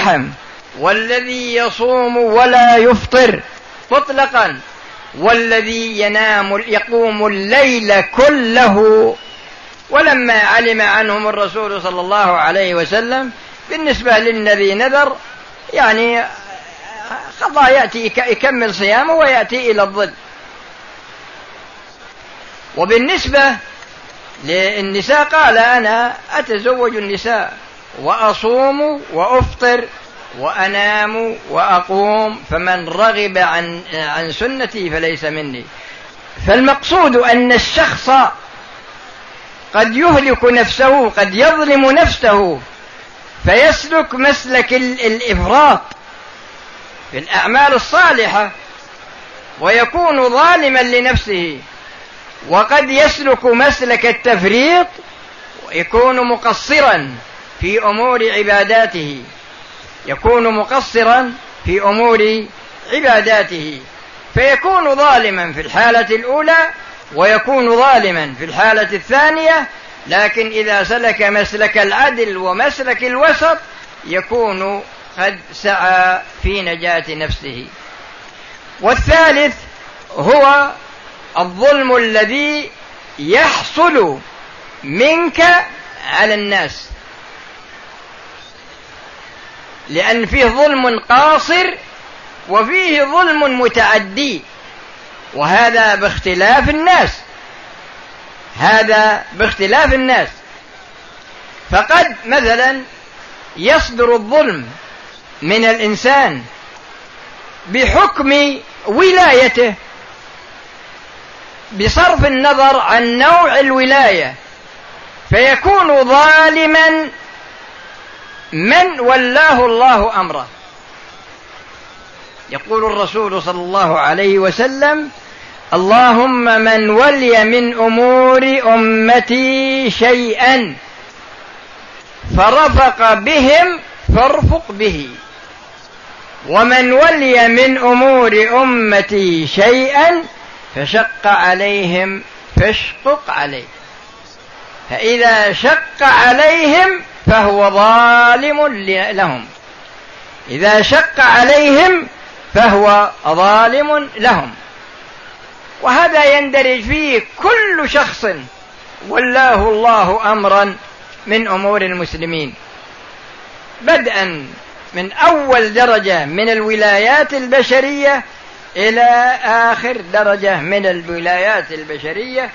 اللحم والذي يصوم ولا يفطر مطلقا. والذي ينام يقوم الليل كله. ولما علم عنهم الرسول صلى الله عليه وسلم بالنسبة للذي نذر يعني قضى يأتي يكمل صيامه ويأتي إلى الظل. وبالنسبة للنساء قال أنا أتزوج النساء. وأصوم وأفطر وأنام وأقوم فمن رغب عن عن سنتي فليس مني. فالمقصود أن الشخص قد يهلك نفسه قد يظلم نفسه فيسلك مسلك الإفراط في الأعمال الصالحة ويكون ظالما لنفسه. وقد يسلك مسلك التفريط ويكون مقصرا. في أمور عباداته. يكون مقصرا في أمور عباداته. فيكون ظالما في الحالة الأولى ويكون ظالما في الحالة الثانية لكن إذا سلك مسلك العدل ومسلك الوسط يكون قد سعى في نجاة نفسه. والثالث هو الظلم الذي يحصل منك على الناس. لأن فيه ظلم قاصر وفيه ظلم متعدي وهذا باختلاف الناس. هذا باختلاف الناس. فقد مثلا يصدر الظلم من الإنسان بحكم ولايته بصرف النظر عن نوع الولاية فيكون ظالما من ولاه الله أمره. يقول الرسول صلى الله عليه وسلم اللهم من ولي من أمور أمتي شيئا فرفق بهم فارفق به. ومن ولي من أمور أمتي شيئا فشق عليهم فاشقق عليه. فإذا شق عليهم فهو ظالم لهم. إذا شق عليهم فهو ظالم لهم. وهذا يندرج فيه كل شخص ولاه الله أمرا من أمور المسلمين. بدءا من أول درجة من الولايات البشرية إلى آخر درجة من الولايات البشرية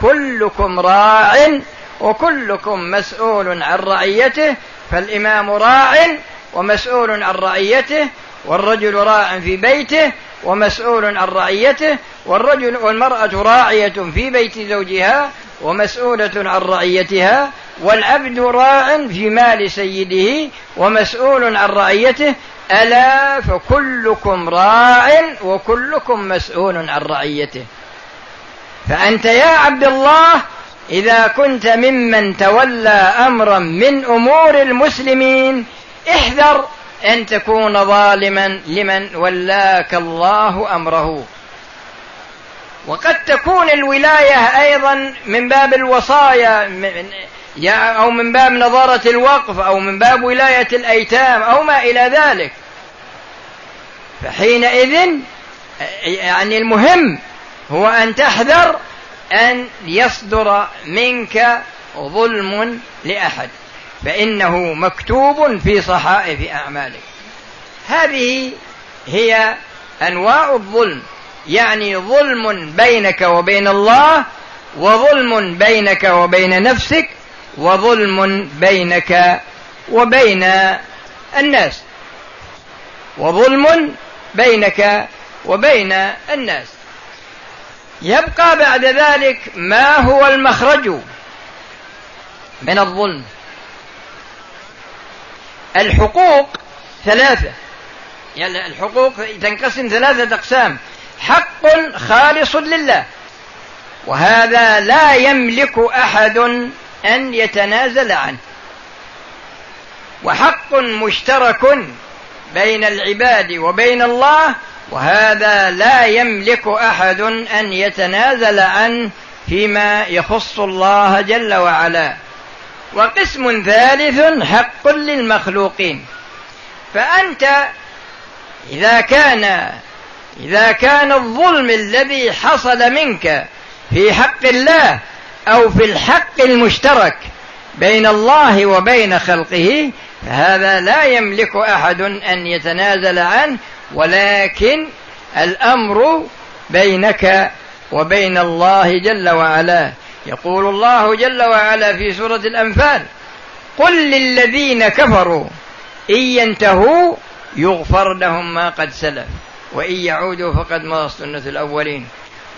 كلكم راع وكلكم مسؤول عن رعيته فالإمام راع ومسؤول عن رعيته والرجل راع في بيته ومسؤول عن رعيته والرجل والمرأة راعية في بيت زوجها ومسؤولة عن رعيتها والعبد راع في مال سيده ومسؤول عن رعيته. ألا فكلكم راع وكلكم مسؤول عن رعيته. فأنت يا عبد الله إذا كنت ممن تولى أمرا من أمور المسلمين احذر أن تكون ظالما لمن ولاك الله أمره. وقد تكون الولاية أيضا من باب الوصايا أو من باب نظارة الوقف أو من باب ولاية الأيتام أو ما إلى ذلك. فحينئذ يعني المهم هو أن تحذر أن يصدر منك ظلم لأحد فإنه مكتوب في صحائف أعمالك. هذه هي أنواع الظلم يعني ظلم بينك وبين الله وظلم بينك وبين نفسك وظلم بينك وبين الناس وظلم بينك وبين الناس. يبقى بعد ذلك ما هو المخرج من الظلم. الحقوق ثلاثة. يعني الحقوق تنقسم ثلاثة أقسام. حق خالص لله وهذا لا يملك أحد أن يتنازل عنه. وحق مشترك بين العباد وبين الله وهذا لا يملك أحد أن يتنازل عنه فيما يخص الله جل وعلا. وقسم ثالث حق للمخلوقين. فأنت إذا كان إذا كان الظلم الذي حصل منك في حق الله أو في الحق المشترك بين الله وبين خلقه فهذا لا يملك أحد أن يتنازل عنه ولكن الأمر بينك وبين الله جل وعلا. يقول الله جل وعلا في سورة الأنفال قل للذين كفروا إن ينتهوا يغفر لهم ما قد سلف وإن يعودوا فقد مضى سنة الأولين.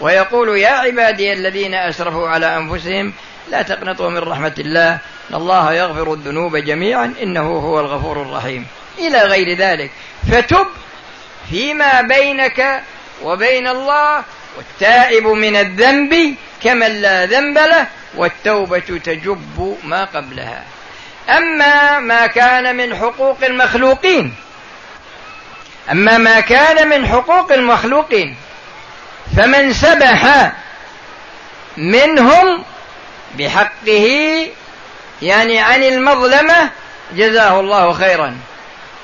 ويقول يا عبادي الذين أسرفوا على أنفسهم لا تقنطوا من رحمة الله إن الله يغفر الذنوب جميعا إنه هو الغفور الرحيم. إلى غير ذلك فتب فيما بينك وبين الله والتائب من الذنب كمن لا ذنب له والتوبة تجب ما قبلها. أما ما كان من حقوق المخلوقين أما ما كان من حقوق المخلوقين فمن سبح منهم بحقه يعني عن المظلمة جزاه الله خيرا.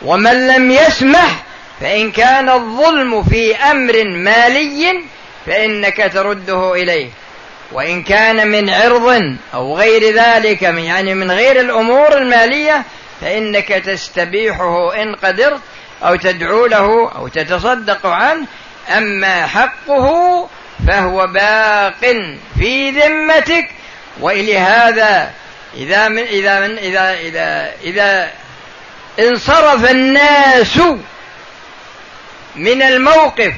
ومن لم يسمح فإن كان الظلم في أمر مالي فإنك ترده إليه. وإن كان من عرض أو غير ذلك من يعني من غير الأمور المالية فإنك تستبيحه إن قدرت أو تدعو له أو تتصدق عنه. أما حقه فهو باق في ذمتك. وإلى هذا إذا من إذا من إذا إذا إذا انصرف الناس من الموقف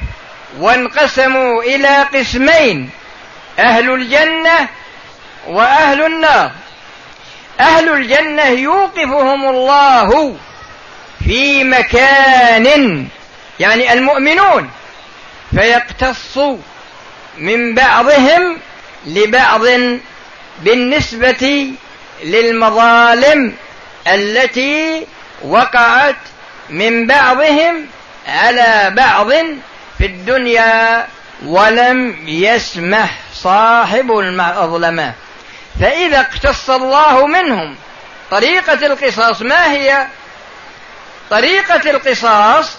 وانقسموا إلى قسمين أهل الجنة وأهل النار. أهل الجنة يوقفهم الله في مكان يعني المؤمنون فيقتص من بعضهم لبعض بالنسبة للمظالم التي وقعت من بعضهم على بعض في الدنيا ولم يسمح صاحب المظلمة. فإذا اقتص الله منهم طريقة القصاص ما هي؟ طريقة القصاص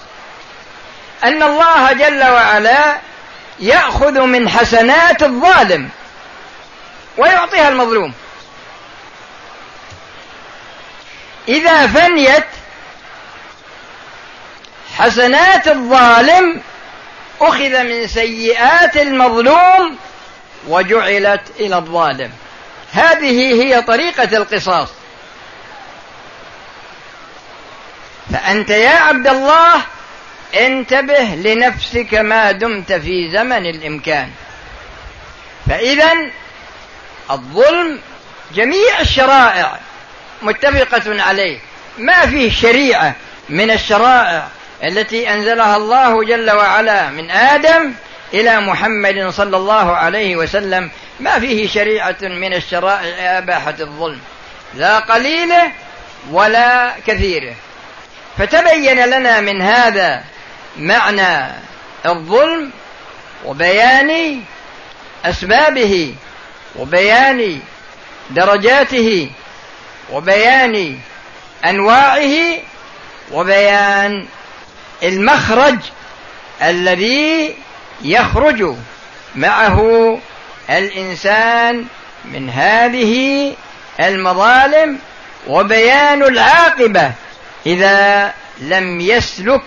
أن الله جل وعلا يأخذ من حسنات الظالم ويعطيها المظلوم. إذا فنيت حسنات الظالم أخذ من سيئات المظلوم وجعلت إلى الظالم. هذه هي طريقة القصاص. فأنت يا عبد الله انتبه لنفسك ما دمت في زمن الإمكان. فإذا الظلم جميع الشرائع متفقة عليه. ما فيه شريعة من الشرائع التي أنزلها الله جل وعلا من آدم إلى محمد صلى الله عليه وسلم. ما فيه شريعة من الشرائع أباحة الظلم. لا قليله ولا كثيره فتبين لنا من هذا معنى الظلم وبيان أسبابه وبيان درجاته وبيان أنواعه وبيان المخرج الذي يخرج معه الإنسان من هذه المظالم وبيان العاقبة إذا لم يسلك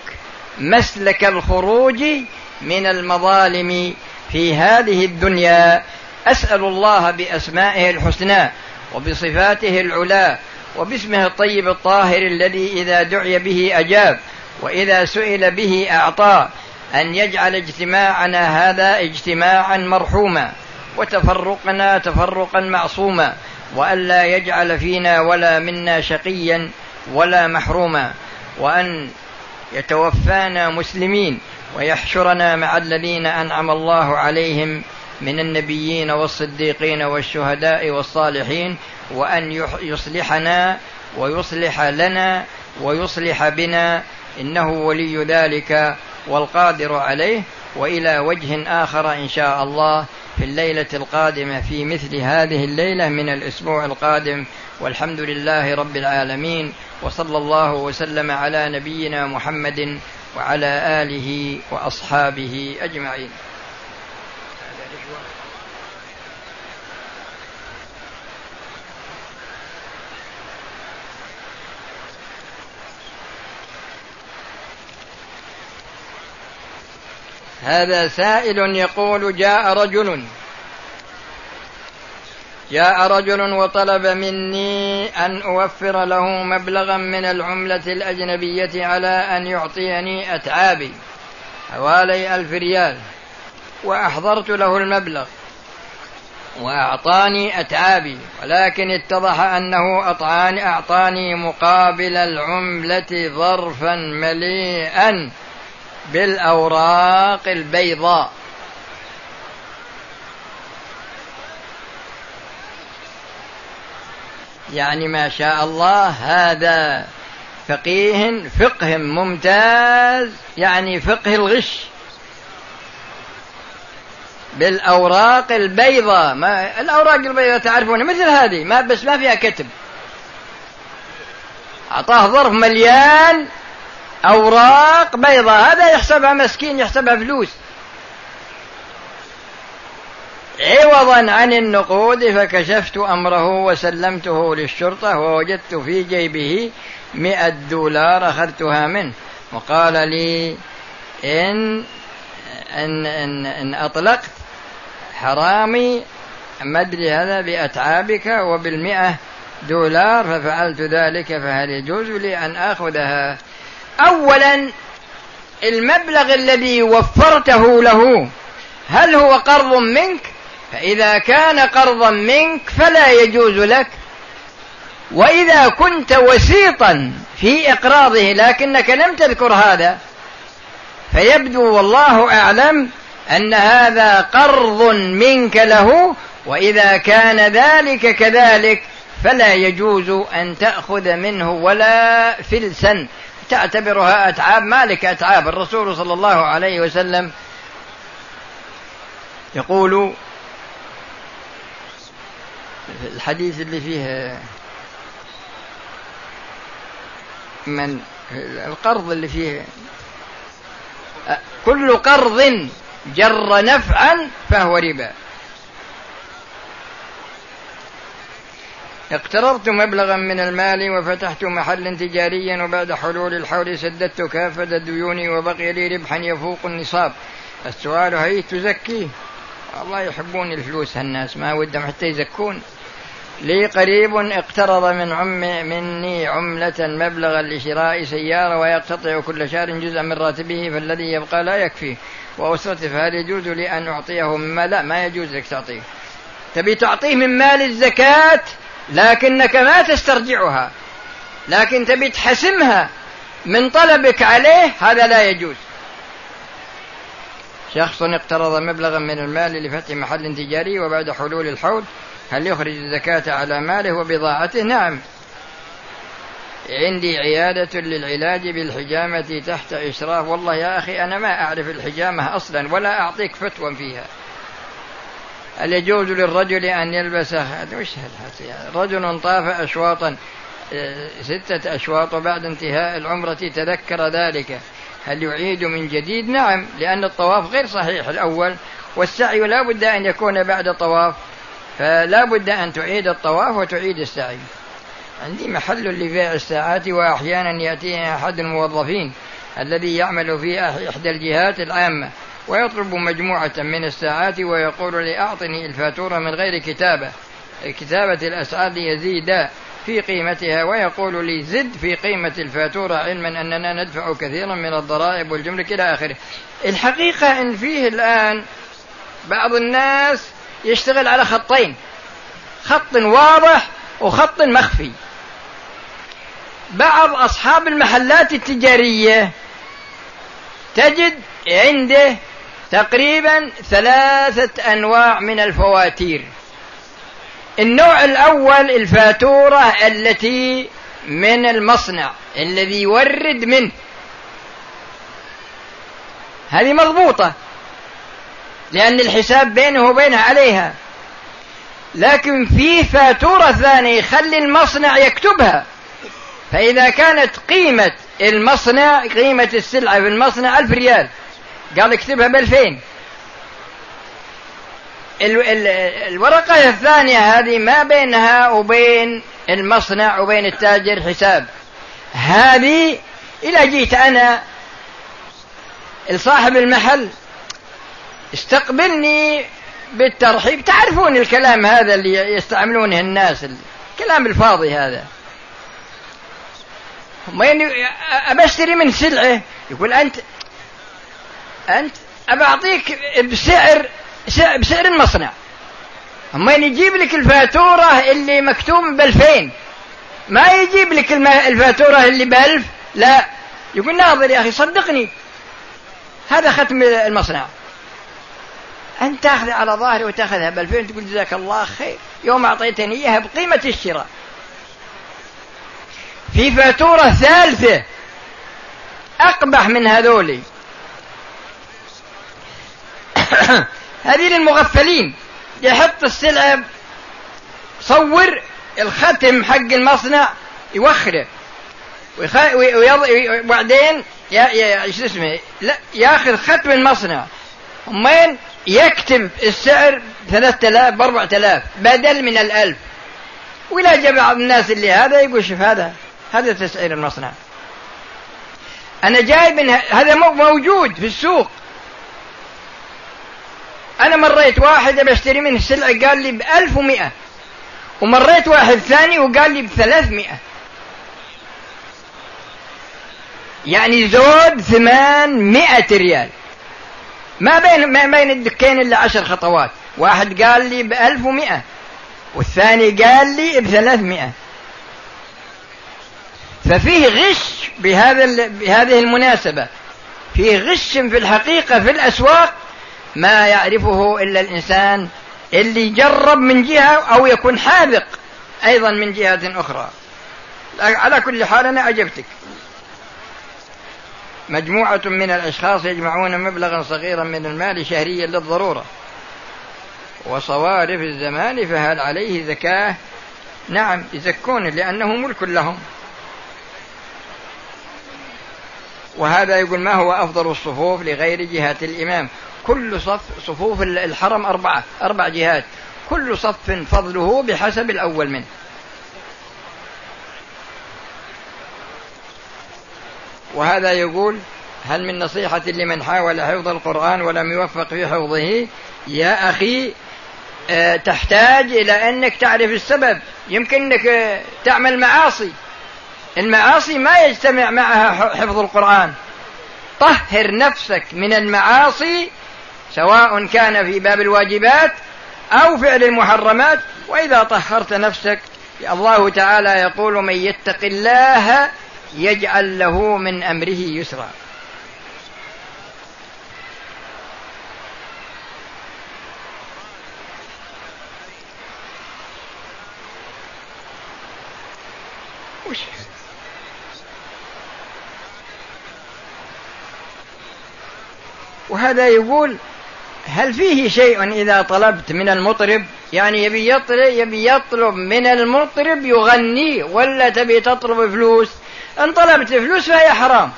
مسلك الخروج من المظالم في هذه الدنيا. أسأل الله بأسمائه الحسنى وبصفاته العلى وباسمه الطيب الطاهر الذي إذا دعي به أجاب. وإذا سئل به أعطى أن يجعل اجتماعنا هذا اجتماعا مرحوما وتفرقنا تفرقا معصوما وألا يجعل فينا ولا منا شقيا ولا محروما وأن يتوفانا مسلمين ويحشرنا مع الذين أنعم الله عليهم من النبيين والصديقين والشهداء والصالحين وأن يصلحنا ويصلح لنا ويصلح بنا إنه ولي ذلك والقادر عليه وإلى وجه آخر إن شاء الله في الليلة القادمة في مثل هذه الليلة من الأسبوع القادم. والحمد لله رب العالمين وصلى الله وسلم على نبينا محمد وعلى آله وأصحابه أجمعين. هذا سائل يقول جاء رجل جاء رجل وطلب مني أن أوفر له مبلغا من العملة الأجنبية على أن يعطيني أتعابي حوالي ألف ريال وأحضرت له المبلغ وأعطاني أتعابي ولكن اتضح أنه أطعاني أعطاني مقابل العملة ظرفا مليئا. بالأوراق البيضاء. يعني ما شاء الله هذا فقيه فقه ممتاز يعني فقه الغش. بالأوراق البيضاء ما الأوراق البيضاء تعرفون مثل هذه ما بس ما فيها كتب. أعطاه ظرف مليان أوراق بيضاء هذا يحسبها مسكين يحسبها فلوس. عوضا عن النقود فكشفت أمره وسلمته للشرطة ووجدت في جيبه مئة دولار أخذتها منه. وقال لي إن إن إن, إن أطلقت حرامي مدري هذا بأتعابك وبالمئة دولار ففعلت ذلك فهل يجوز لي أن آخذها؟ أولا المبلغ الذي وفرته له. هل هو قرض منك؟ فإذا كان قرضا منك فلا يجوز لك. وإذا كنت وسيطا في إقراضه لكنك لم تذكر هذا فيبدو والله أعلم أن هذا قرض منك له وإذا كان ذلك كذلك فلا يجوز أن تأخذ منه ولا فلسا. تعتبرها أتعاب مالك أتعاب. الرسول صلى الله عليه وسلم يقول الحديث اللي فيه من القرض اللي فيه كل قرض جر نفعا فهو ربا. اقترضت مبلغا من المال وفتحت محلا تجاريا وبعد حلول الحول سددت كافة ديوني وبقي لي ربحا يفوق النصاب. السؤال هي تزكيه الله يحبون الفلوس هالناس ما ودهم حتى يزكون. لي قريب اقترض من عم مني عملة مبلغا لشراء سيارة ويقتطع كل شهر جزءا من راتبه فالذي يبقى لا يكفيه وأسرته فهل يجوز لي أن أعطيه مما لا ما يجوز لك تعطيه. تبي تعطيه من مال الزكاة؟ لكنك ما تسترجعها لكن تبي تحسمها من طلبك عليه هذا لا يجوز. شخص اقترض مبلغا من المال لفتح محل تجاري وبعد حلول الحول هل يخرج الزكاة على ماله وبضاعته؟ نعم. عندي عيادة للعلاج بالحجامة تحت إشراف. والله يا أخي أنا ما أعرف الحجامة أصلا ولا أعطيك فتوى فيها. هل يجوز للرجل أن يلبس وش رجل طاف أشواطا آه، ستة أشواط وبعد انتهاء العمرة تذكر ذلك. هل يعيد من جديد؟ نعم لأن الطواف غير صحيح الأول والسعي لا بد أن يكون بعد طواف فلا بد أن تعيد الطواف وتعيد السعي. عندي محل لبيع الساعات وأحيانا يأتيني أحد الموظفين الذي يعمل في إحدى الجهات العامة. ويطلب مجموعة من الساعات ويقول لي أعطني الفاتورة من غير كتابة. كتابة الأسعار ليزيد في قيمتها ويقول لي زد في قيمة الفاتورة علما أننا ندفع كثيرا من الضرائب والجمرك إلى آخره. الحقيقة أن فيه الآن بعض الناس يشتغل على خطين. خط واضح وخط مخفي. بعض أصحاب المحلات التجارية تجد عنده تقريبا ثلاثة أنواع من الفواتير. النوع الأول الفاتورة التي من المصنع الذي يورد منه. هذه مضبوطة لأن الحساب بينه وبينها عليها. لكن في فاتورة ثانية يخلي المصنع يكتبها. فإذا كانت قيمة المصنع قيمة السلعة في المصنع ألف ريال. قال اكتبها بألفين الورقة الثانية هذه ما بينها وبين المصنع وبين التاجر حساب. هذه إذا جيت أنا لصاحب المحل استقبلني بالترحيب. تعرفون الكلام هذا اللي يستعملونه الناس الكلام الفاضي هذا. ما يعني أبى أشتري من سلعة؟ يقول أنت أنت؟ أبى أعطيك بسعر بسعر المصنع. أما يجيب لك الفاتورة اللي مكتوب بألفين ما يجيب لك الفاتورة اللي بألف لا. يقول ناظر يا أخي صدقني. هذا ختم المصنع. أنت تأخذ على ظهري وتأخذها بألفين تقول جزاك الله خير. يوم أعطيتني إياها بقيمة الشراء. في فاتورة ثالثة أقبح من هذولي. هذه للمغفلين. يحط السلعة صور الختم حق المصنع يوخره. وبعدين شو اسمه؟ لا ياخذ ختم المصنع. وين يكتب السعر ثلاثة آلاف بأربعة آلاف بدل من الألف. ولا جاء بعض الناس اللي هذا يقول شوف هذا هذا تسعير المصنع. أنا جاي من هذا موجود في السوق. أنا مريت واحد بشتري منه السلعة قال لي بألف ومئة. ومريت واحد ثاني وقال لي بثلاثمائة يعني زود ثمانمائة ريال. ما بين ما بين الدكين إلا عشر خطوات. واحد قال لي بألف ومئة والثاني قال لي بثلاثمائة ففيه غش بهذا بهذه المناسبة. فيه غش في الحقيقة في الأسواق ما يعرفه إلا الإنسان اللي جرب من جهة أو يكون حاذق أيضا من جهة أخرى. على كل حال أنا أجبتك. مجموعة من الأشخاص يجمعون مبلغا صغيرا من المال شهريا للضرورة. وصوارف الزمان فهل عليه زكاة؟ نعم يزكون لأنه ملك لهم. وهذا يقول ما هو أفضل الصفوف لغير جهة الإمام؟ كل صف صفوف الحرم أربعة أربع جهات. كل صف فضله بحسب الأول منه. وهذا يقول هل من نصيحة لمن حاول حفظ القرآن ولم يوفق في حفظه؟ يا أخي آه، تحتاج إلى أنك تعرف السبب. يمكن أنك تعمل معاصي. المعاصي ما يجتمع معها حفظ القرآن. طهر نفسك من المعاصي سواء كان في باب الواجبات أو فعل المحرمات وإذا طهرت نفسك الله تعالى يقول من يتق الله يجعل له من أمره يسرا وهذا يقول هل فيه شيء إذا طلبت من المطرب؟ يعني يبي يطلب, يبي يطلب من المطرب يغني ولا تبي تطلب فلوس؟ إن طلبت فلوس فهي حرام.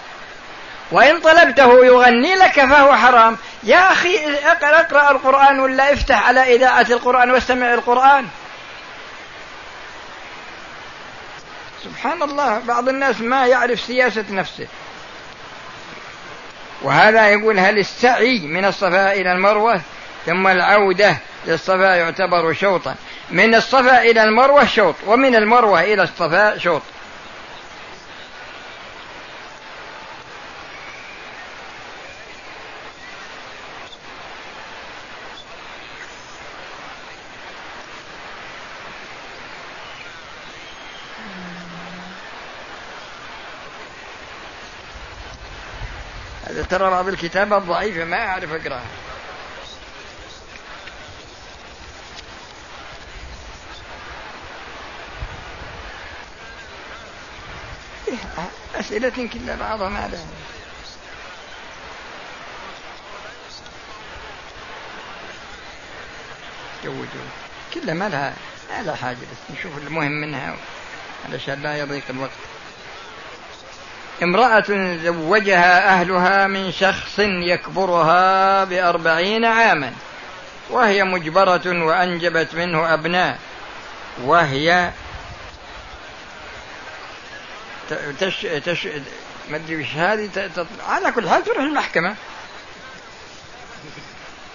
وإن طلبته يغني لك فهو حرام. يا أخي أقرأ, القرآن ولا افتح على إذاعة القرآن واستمع القرآن. سبحان الله بعض الناس ما يعرف سياسة نفسه. وهذا يقول هل السعي من الصفا إلى المروة؟ ثم العودة للصفا يعتبر شوطا. من الصفا إلى المروة شوط ومن المروة إلى الصفا شوط. ترى بعض ضعيفة ما أعرف أقرأها أسئلة كلها بعضها ما لها جو كلها ما لها ما لها حاجة بس نشوف المهم منها علشان لا يضيق الوقت. امرأة زوجها أهلها من شخص يكبرها بأربعين عاما وهي مجبرة وأنجبت منه أبناء وهي تش تش ما أدري وش هذه على كل حال تروح المحكمة.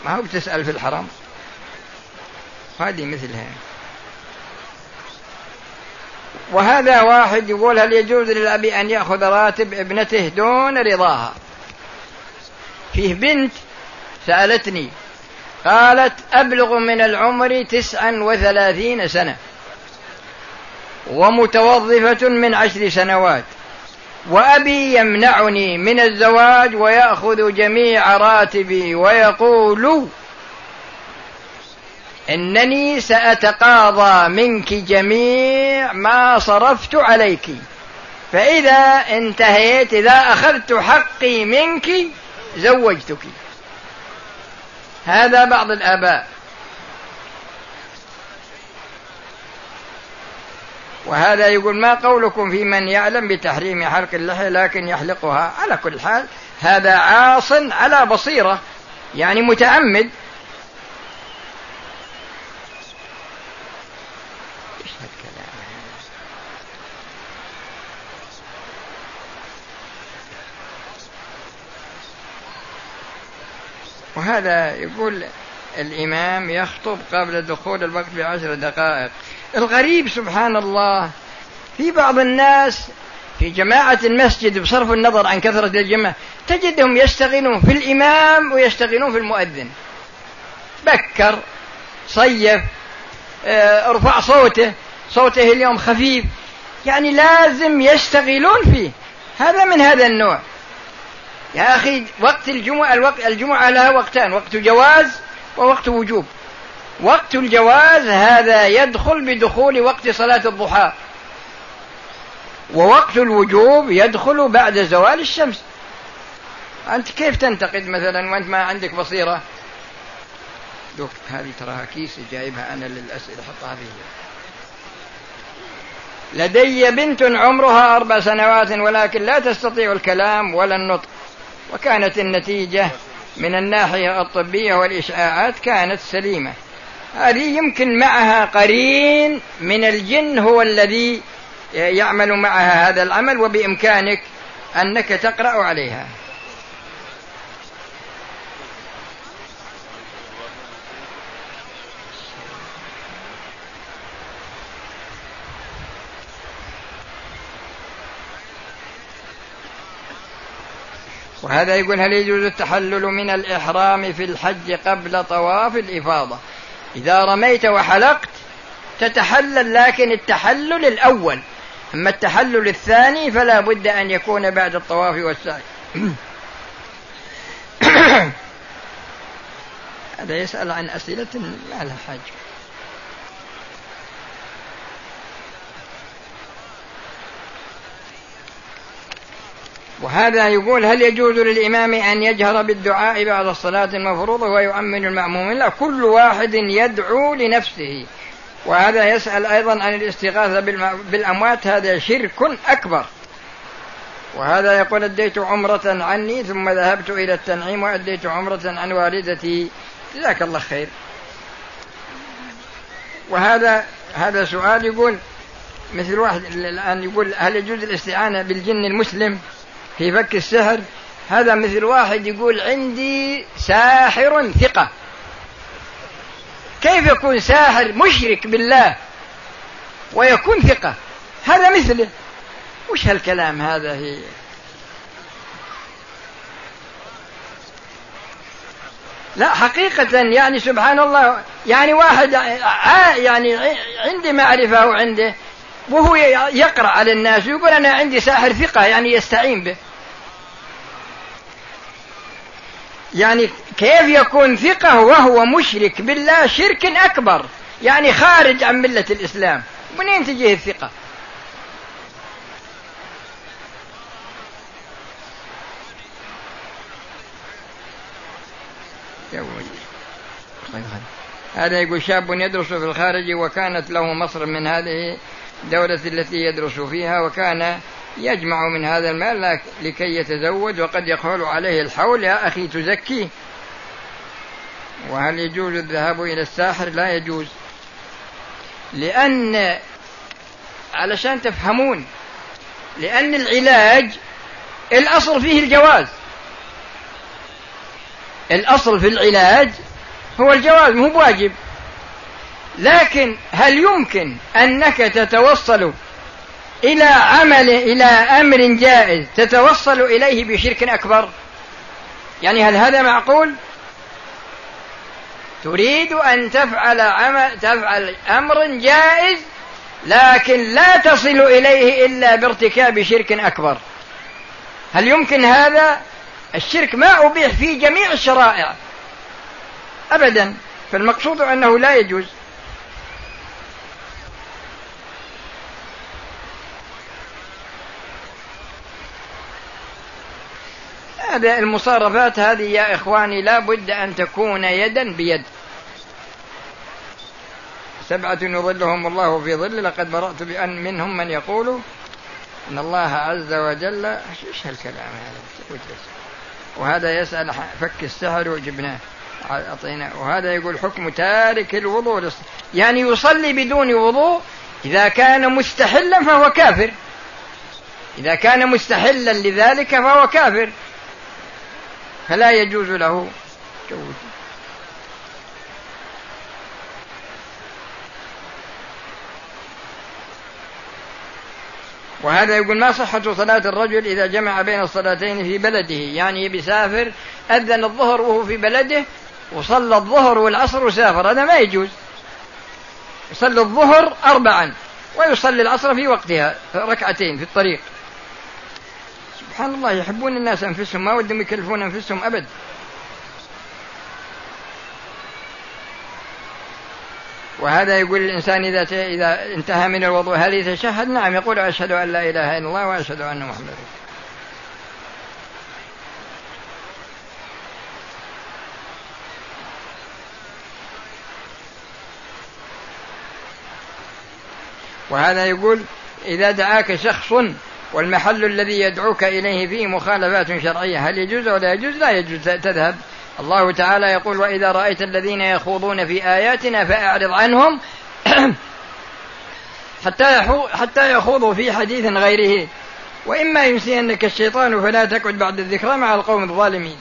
ما هو بتسأل في الحرام. هذه مثلها. وهذا واحد يقول هل يجوز للأب أن يأخذ راتب ابنته دون رضاها؟ فيه بنت سألتني قالت أبلغ من العمر تسعا وثلاثين سنة ومتوظفة من عشر سنوات وأبي يمنعني من الزواج ويأخذ جميع راتبي ويقول إنني سأتقاضى منك جميع ما صرفت عليك. فإذا انتهيت إذا أخذت حقي منك زوجتك. هذا بعض الآباء. وهذا يقول ما قولكم في من يعلم بتحريم حلق اللحية لكن يحلقها؟ على كل حال هذا عاص على بصيرة يعني متعمد وهذا يقول الإمام يخطب قبل دخول الوقت بعشر دقائق. الغريب سبحان الله في بعض الناس في جماعة المسجد بصرف النظر عن كثرة الجماعة تجدهم يشتغلون في الإمام ويشتغلون في المؤذن. بكر صيف آه، ارفع صوته صوته اليوم خفيف. يعني لازم يشتغلون فيه. هذا من هذا النوع. يا أخي وقت الجمعة الوقت الجمعة لها وقتان وقت جواز ووقت وجوب. وقت الجواز هذا يدخل بدخول وقت صلاة الضحى. ووقت الوجوب يدخل بعد زوال الشمس. أنت كيف تنتقد مثلا وأنت ما عندك بصيرة؟ دوك هذه تراها كيس جايبها أنا للأسئلة حطها فيه لدي بنت عمرها أربع سنوات ولكن لا تستطيع الكلام ولا النطق. وكانت النتيجة من الناحية الطبية والإشعاعات كانت سليمة. هذه يمكن معها قرين من الجن هو الذي يعمل معها هذا العمل وبإمكانك أنك تقرأ عليها. وهذا يقول هل يجوز التحلل من الإحرام في الحج قبل طواف الإفاضة؟ إذا رميت وحلقت تتحلل لكن التحلل الأول. أما التحلل الثاني فلا بد أن يكون بعد الطواف والسعي. هذا يسأل عن أسئلة ما لها حاجة وهذا يقول هل يجوز للإمام أن يجهر بالدعاء بعد الصلاة المفروضة ويؤمن المأمومين؟ لا كل واحد يدعو لنفسه. وهذا يسأل أيضا عن الاستغاثة بالأموات هذا شرك أكبر. وهذا يقول أديت عمرة عني ثم ذهبت إلى التنعيم وأديت عمرة عن والدتي. جزاك الله خير. وهذا هذا سؤال يقول مثل واحد الآن يقول هل يجوز الاستعانة بالجن المسلم؟ في فك السحر هذا مثل واحد يقول عندي ساحر ثقة. كيف يكون ساحر مشرك بالله ويكون ثقة؟ هذا مثله. وش هالكلام هذا هي؟ لا حقيقة يعني سبحان الله يعني واحد يعني عندي معرفة وعنده وهو يقرأ على الناس ويقول أنا عندي ساحر ثقة يعني يستعين به. يعني كيف يكون ثقة وهو مشرك بالله شرك أكبر؟ يعني خارج عن ملة الإسلام. منين تجيه الثقة؟ هذا يقول شاب يدرس في الخارج وكانت له مصر من هذه الدولة التي يدرس فيها وكان يجمع من هذا المال لكي يتزوج وقد يحول عليه الحول يا أخي تزكي. وهل يجوز الذهاب إلى الساحر؟ لا يجوز. لأن علشان تفهمون لأن العلاج الأصل فيه الجواز. الأصل في العلاج هو الجواز مو بواجب. لكن هل يمكن أنك تتوصل إلى عمل إلى أمر جائز تتوصل إليه بشرك أكبر. يعني هل هذا معقول؟ تريد أن تفعل عمل تفعل أمر جائز لكن لا تصل إليه إلا بارتكاب شرك أكبر. هل يمكن هذا؟ الشرك ما أبيح في جميع الشرائع. أبدا. فالمقصود أنه لا يجوز. هذا المصارفات هذه يا إخواني لا بد أن تكون يدا بيد. سبعة يظلهم الله في ظل لقد برأت بأن منهم من يقول إن الله عز وجل إيش هالكلام هذا؟ وهذا يسأل فك السحر وجبناه أعطينا. وهذا يقول حكم تارك الوضوء يعني يصلي بدون وضوء إذا كان مستحلا فهو كافر. إذا كان مستحلا لذلك فهو كافر. فلا يجوز له جوز وهذا يقول ما صحة صلاة الرجل إذا جمع بين الصلاتين في بلده؟ يعني بيسافر أذن الظهر وهو في بلده وصلى الظهر والعصر وسافر. هذا ما يجوز. يصلي الظهر أربعا ويصلي العصر في وقتها ركعتين في الطريق. سبحان الله يحبون الناس أنفسهم ما ودهم يكلفون أنفسهم أبد وهذا يقول الإنسان إذا إذا انتهى من الوضوء هل يتشهد؟ نعم يقول أشهد أن لا إله إلا الله وأشهد أن محمدا وهذا يقول إذا دعاك شخص والمحل الذي يدعوك إليه فيه مخالفات شرعية. هل يجوز ولا يجوز؟ لا يجوز. تذهب. الله تعالى يقول وإذا رأيت الذين يخوضون في آياتنا فأعرض عنهم حتى حتى يخوضوا في حديث غيره. وإما ينسينك الشيطان فلا تقعد بعد الذكرى مع القوم الظالمين.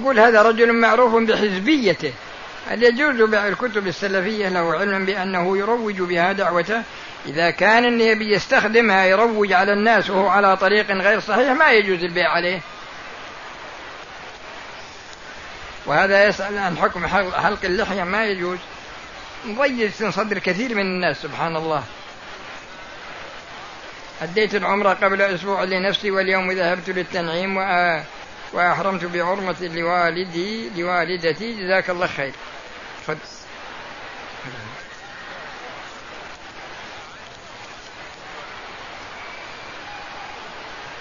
يقول هذا رجل معروف بحزبيته هل يجوز بيع الكتب السلفية له علما بأنه يروج بها دعوته؟ إذا كان النبي يستخدمها يروج على الناس وهو على طريق غير صحيح ما يجوز البيع عليه. وهذا يسأل عن حكم حلق اللحية ما يجوز. مضيج صدر كثير من الناس سبحان الله. أديت العمرة قبل أسبوع لنفسي واليوم ذهبت للتنعيم وأحرمت بعرمة لوالدي لوالدتي جزاك الله خير. تفضل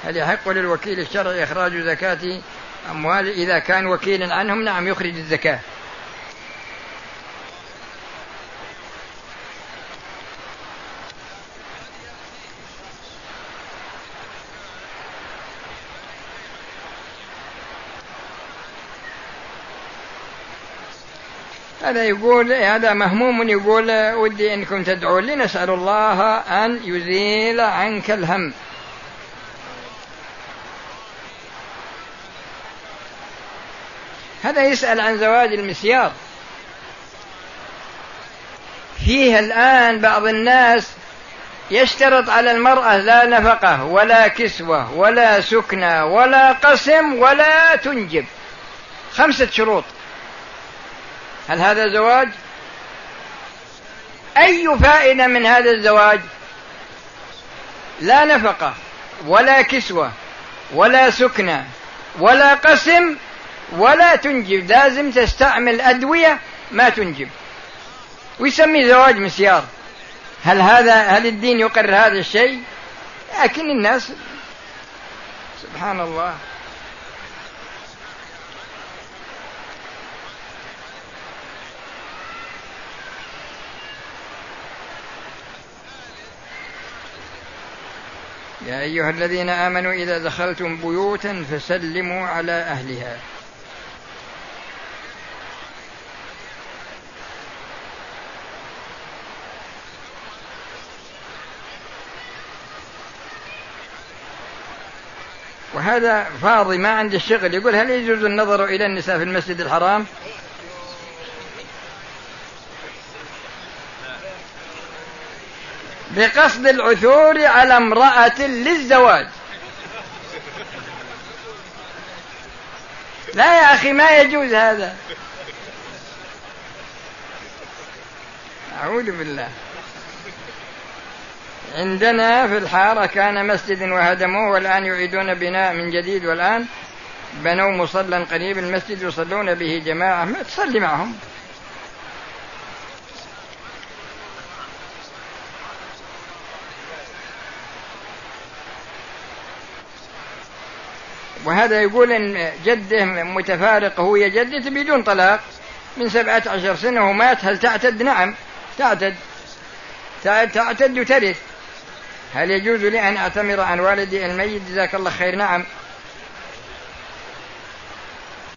هل يحق للوكيل الشرعي إخراج زكاة أموال إذا كان وكيلا عنهم نعم يخرج الزكاة. هذا يقول هذا مهموم يقول ودي إنكم تدعون لي نسال الله أن يزيل عنك الهم. هذا يسأل عن زواج المسيار فيه الآن بعض الناس يشترط على المرأة لا نفقة ولا كسوة ولا سكنى ولا قسم ولا تنجب. خمسة شروط. هل هذا زواج أي فائدة من هذا الزواج؟ لا نفقة ولا كسوة ولا سكنة ولا قسم ولا تنجب. لازم تستعمل أدوية ما تنجب. ويسمي زواج مسيار. هل هذا هل الدين يقر هذا الشيء؟ لكن الناس سبحان الله. يا أيها الذين آمنوا إذا دخلتم بيوتا فسلموا على أهلها. وهذا فاضي ما عنده شغل. يقول هل يجوز النظر إلى النساء في المسجد الحرام؟ بقصد العثور على امرأة للزواج. لا يا أخي ما يجوز هذا. أعوذ بالله. عندنا في الحارة كان مسجد وهدموه والآن يعيدون بناء من جديد والآن بنوا مصلى قريب المسجد يصلون به جماعة. ما تصلي معهم. وهذا يقول إن جده متفارق هو جدته بدون طلاق من سبعة عشر سنة ومات هل تعتد؟ نعم تعتد. تعتد وترث. هل يجوز لي أن أعتمر عن والدي الميت؟ جزاك الله خير. نعم.